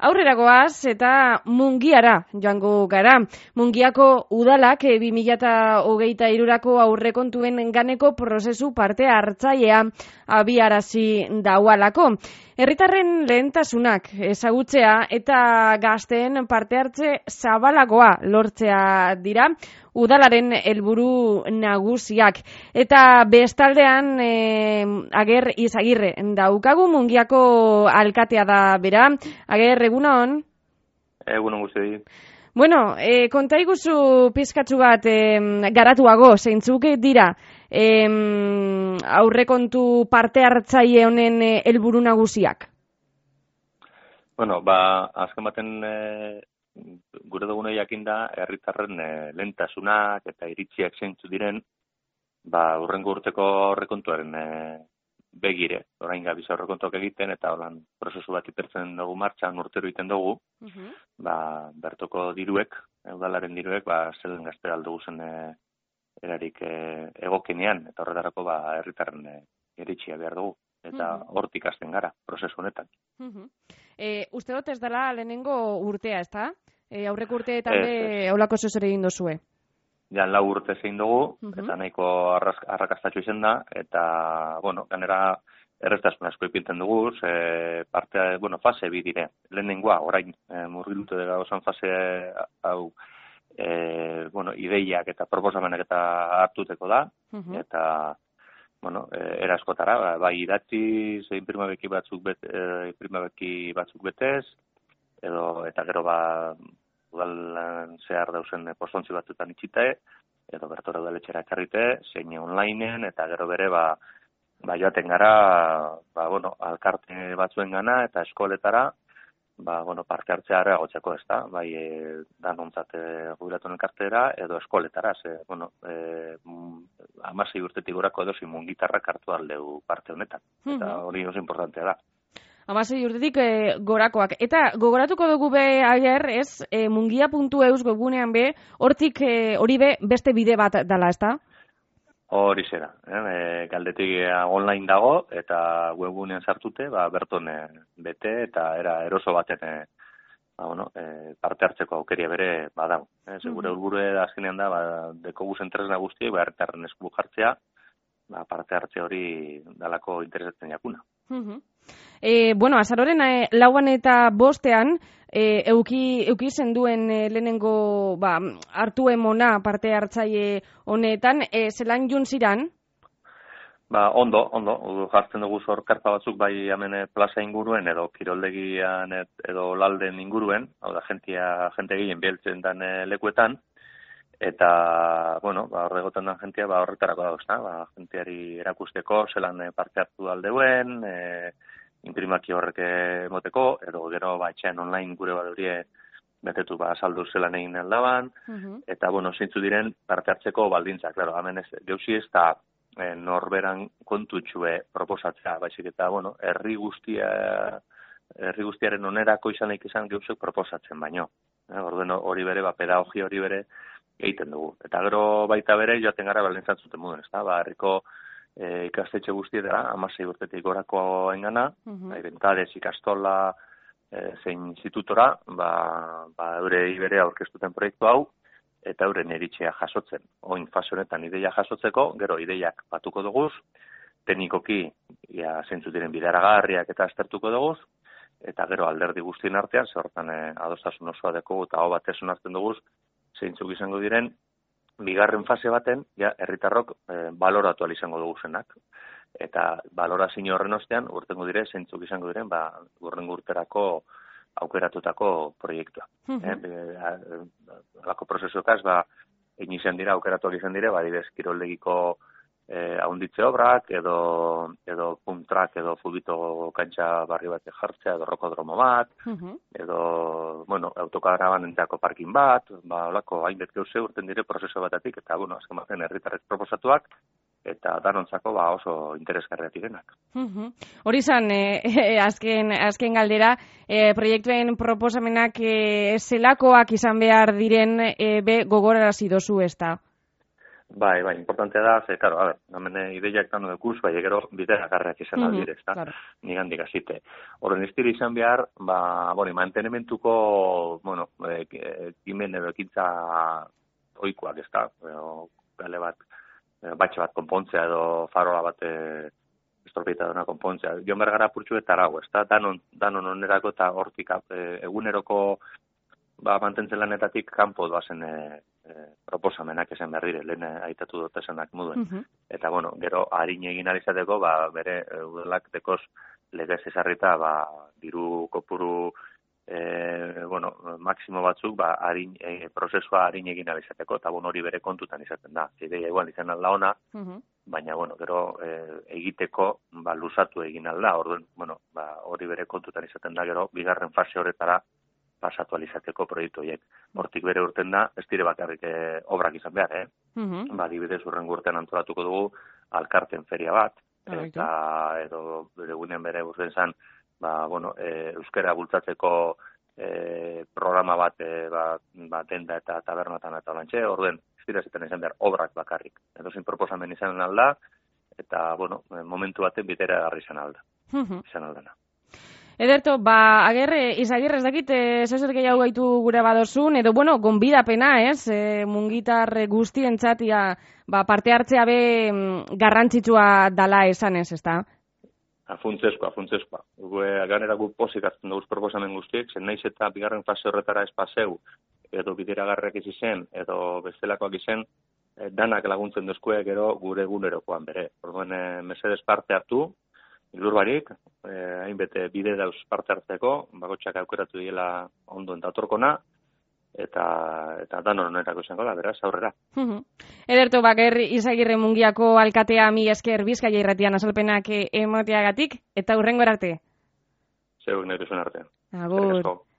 Aurrera goaz eta mungiara joango gara. Mungiako udalak 2008 eh, irurako aurrekontuen ganeko prozesu parte hartzailea abiarazi daualako. Herritarren lehentasunak ezagutzea eta gazteen parte hartze zabalagoa lortzea dira udalaren helburu nagusiak. Eta bestaldean e, ager izagirre daukagu mungiako alkatea da bera. Ager, egunon? Egunon guzti. Bueno, e, konta iguzu pizkatzu bat e, garatuago, zeintzuk dira, e, aurrekontu parte hartzaile honen eh, helburu nagusiak? Bueno, ba, azken baten e, gure dugune jakin da, herritarren e, lentasunak eta iritziak zeintzu diren, ba, urrengo urteko aurrekontuaren e, begire, orain gabiz aurrekontuak egiten, eta holan prozesu bat ipertzen dugu martxan urtero egiten dugu, uh ba, bertoko diruek, udalaren diruek, ba, zelen gazte aldo guzen e, erarik e, egokenean, eta horretarako ba, herritarren e, eritxia behar dugu, eta uh hortik hasten gara, prozesu honetan. Uh e, uste dut ez dela lehenengo urtea, ez da? E, aurreko urteetan be, holako zozere egin dozue? ja lau urte zein dugu, eta nahiko arrakastatxo izen da, eta, bueno, ganera erreztasun asko ipintzen dugu, ze parte, bueno, fase bi dire, lehenengoa, orain, e, murgilute dira osan fase hau, e, bueno, ideiak eta proposamenak eta hartuteko da, eta, bueno, eraskotara, ba, bai idatzi, zein primabeki batzuk, bet, e, primabeki batzuk betez, edo, eta gero ba, udalan zehar dauzen postontzi batzutan itxite, edo bertore udaletxera ekarrite, zein onlineen, eta gero bere, ba, ba joaten gara, ba, bueno, alkarte batzuen gana, eta eskoletara, ba, bueno, parte hartzea gotzeko ez da, bai, e, da nontzat e, elkartera, edo eskoletara, ze, bueno, e, amasei urtetik gorako edo zimun gitarrak hartu aldeu parte honetan, eta hori oso importantea da amasei urtetik e, gorakoak. Eta gogoratuko dugu be ager, ez, e, mungia.eus gogunean be, hortik e, hori be beste bide bat dala, ez da? Hori zera, eh? galdetik online dago eta webgunean sartute, ba, berton bete eta era eroso baten ba, bueno, e, parte hartzeko aukeria bere badau. Eh? Segure mm da azkenean da, ba, deko guzen tresna guzti, ba, esku jartzea, ba, parte hartze hori dalako interesatzen jakuna. E, bueno, azaroren e, lauan eta bostean, e, euki, euki duen e, lehenengo ba, hartu emona parte hartzaile honetan, e, zelan jun ziran? Ba, ondo, ondo, jartzen dugu zor karpa batzuk bai hemen plaza inguruen edo kiroldegian edo lalden inguruen, hau da, jentia, jente gehien bieltzen den lekuetan, eta, bueno, ba, horregoten den jentia, ba, horretarako dago, ba, jentiari erakusteko, zelan parte hartu aldeuen, e, imprimaki horrek emoteko, edo gero ba, online gure badurie betetu ba, saldu zelan egin aldaban, eta, bueno, zeintzu diren parte hartzeko baldintza, klaro, hemen ez, geuzi ez da e, norberan kontutxue proposatzea, baizik eta, bueno, herri guztia, herri guztiaren onerako izan izan geuzek proposatzen baino. E, ordeno hori bere, ba, pedagogia hori bere egiten dugu. Eta gero baita bere, joaten gara balentzat zuten muden, ez da, ba, herriko e, ikastetxe guztietara, amasei urtetik gorako engana, uh -huh. ikastola, e, zein institutora, ba, ba, eure ibere aurkeztuten proiektu hau, eta euren eritxea jasotzen. Oin fase honetan ideia jasotzeko, gero ideiak batuko dugu, teknikoki, ia zentzu diren bidaragarriak eta aztertuko dugu, eta gero alderdi guztien artean, zehortan e, adostasun osoa deko eta hau batesun hartzen dugu, zeintzuk izango diren, bigarren fase baten, ja, herritarrok e, baloratu izango dugu zenak. Eta balorazio horren ostean, urtengo dire, zentzuk izango diren, ba, gurren gurterako aukeratutako proiektua. Mm -hmm. e, Lako prozesuakaz, ba, egin izan dira, aukeratuak izan dire, ba, didez, kiroldegiko eh ahonditze obrak edo edo puntrak edo fubito kantxa barri bat jartzea edo rokodromo bat edo bueno autokaraban entzako parking bat ba holako hainbet geuse urten dire prozesu batatik eta bueno azken baten herritarrek proposatuak eta danontzako ba oso interesgarriak direnak. Hori izan eh, azken azken galdera eh, proiektuen proposamenak eh, zelakoak izan behar diren eh, be gogorarazi dozu ezta. Bai, bai, importantea da, ze, karo, a ber, hemen ideiak tanu dekuz, bai, gero bidea garrak izan Mhm, aldire, ezta? claro. Nigandik azite. Horren iztiri izan behar, ba, bueno, mantenementuko, bueno, e, ekimen edo ekintza oikoak, ezta? Edo, gale bat, batxe bat konpontzea edo farola bat e, estorpeita duna konpontzea. Joan behar gara purtsu eta arago, ezta? Danon, danon onerako eta hortik e, eguneroko ba, mantentzen lanetatik kanpo doazen e, e, proposamenak esan behar dire, lehen aitatu dut esanak muduen. Mhm. Eta, bueno, gero, harin egin alizateko, ba, bere, e, udalak dekoz legez esarrita, ba, diru kopuru, e, bueno, maksimo batzuk, ba, harin, e, prozesua harin egin alizateko, eta, bueno, hori bere kontutan izaten da. Ideia igual izan alda ona, Mhm. baina, bueno, gero, e, egiteko, ba, luzatu egin alda, orduan, bueno, ba, hori bere kontutan izaten da, gero, bigarren fase horretara, pasatu alizateko proiektu horiek. Hortik bere urten da, ez dire bakarrik e, obrak izan behar, eh? Mhm. ba, dibidez urren urtean antolatuko dugu alkarten feria bat, Ah, eta edo bere gunean bere urten zan, ba, bueno, e, euskera bultzatzeko e, programa bat, e, ba, ba, denda eta tabernatan eta lantxe, orden, ez dira ziten izan behar obrak bakarrik. Edo zin proposamen izan alda, eta, bueno, momentu baten bitera garri izan alda, Mhm. izan aldena. Ederto, ba, ager, eh, izagir ez dakit, eh, zezer gehiago gaitu gure badozun, edo, bueno, gonbidapena, ez, e, mungitar guztien txatia, ba, parte hartzea be mm, garrantzitsua dala esan ez, ezta? Afuntzeskoa, afuntzeskoa. Gue, ganera gu pozik hartzen dugu proposamen guztiek, zen naiz eta bigarren fase horretara espazeu, edo bideragarriak izi zen, edo bestelakoak izen, eh, danak laguntzen duzkue gero gure egunerokoan bere. Orduan, eh, mesedez parte hartu, ilur barik, eh, hainbete bide dauz parte hartzeko, bakotxak aukeratu diela ondo datorkona, eta eta danon honerako izango da, beraz, aurrera. Ederto, ba, ger, izagirre mungiako alkatea mi esker bizkaia irratian azalpenak eh, emateagatik, eta hurrengo arte. Zeuk nahi arte. Agur.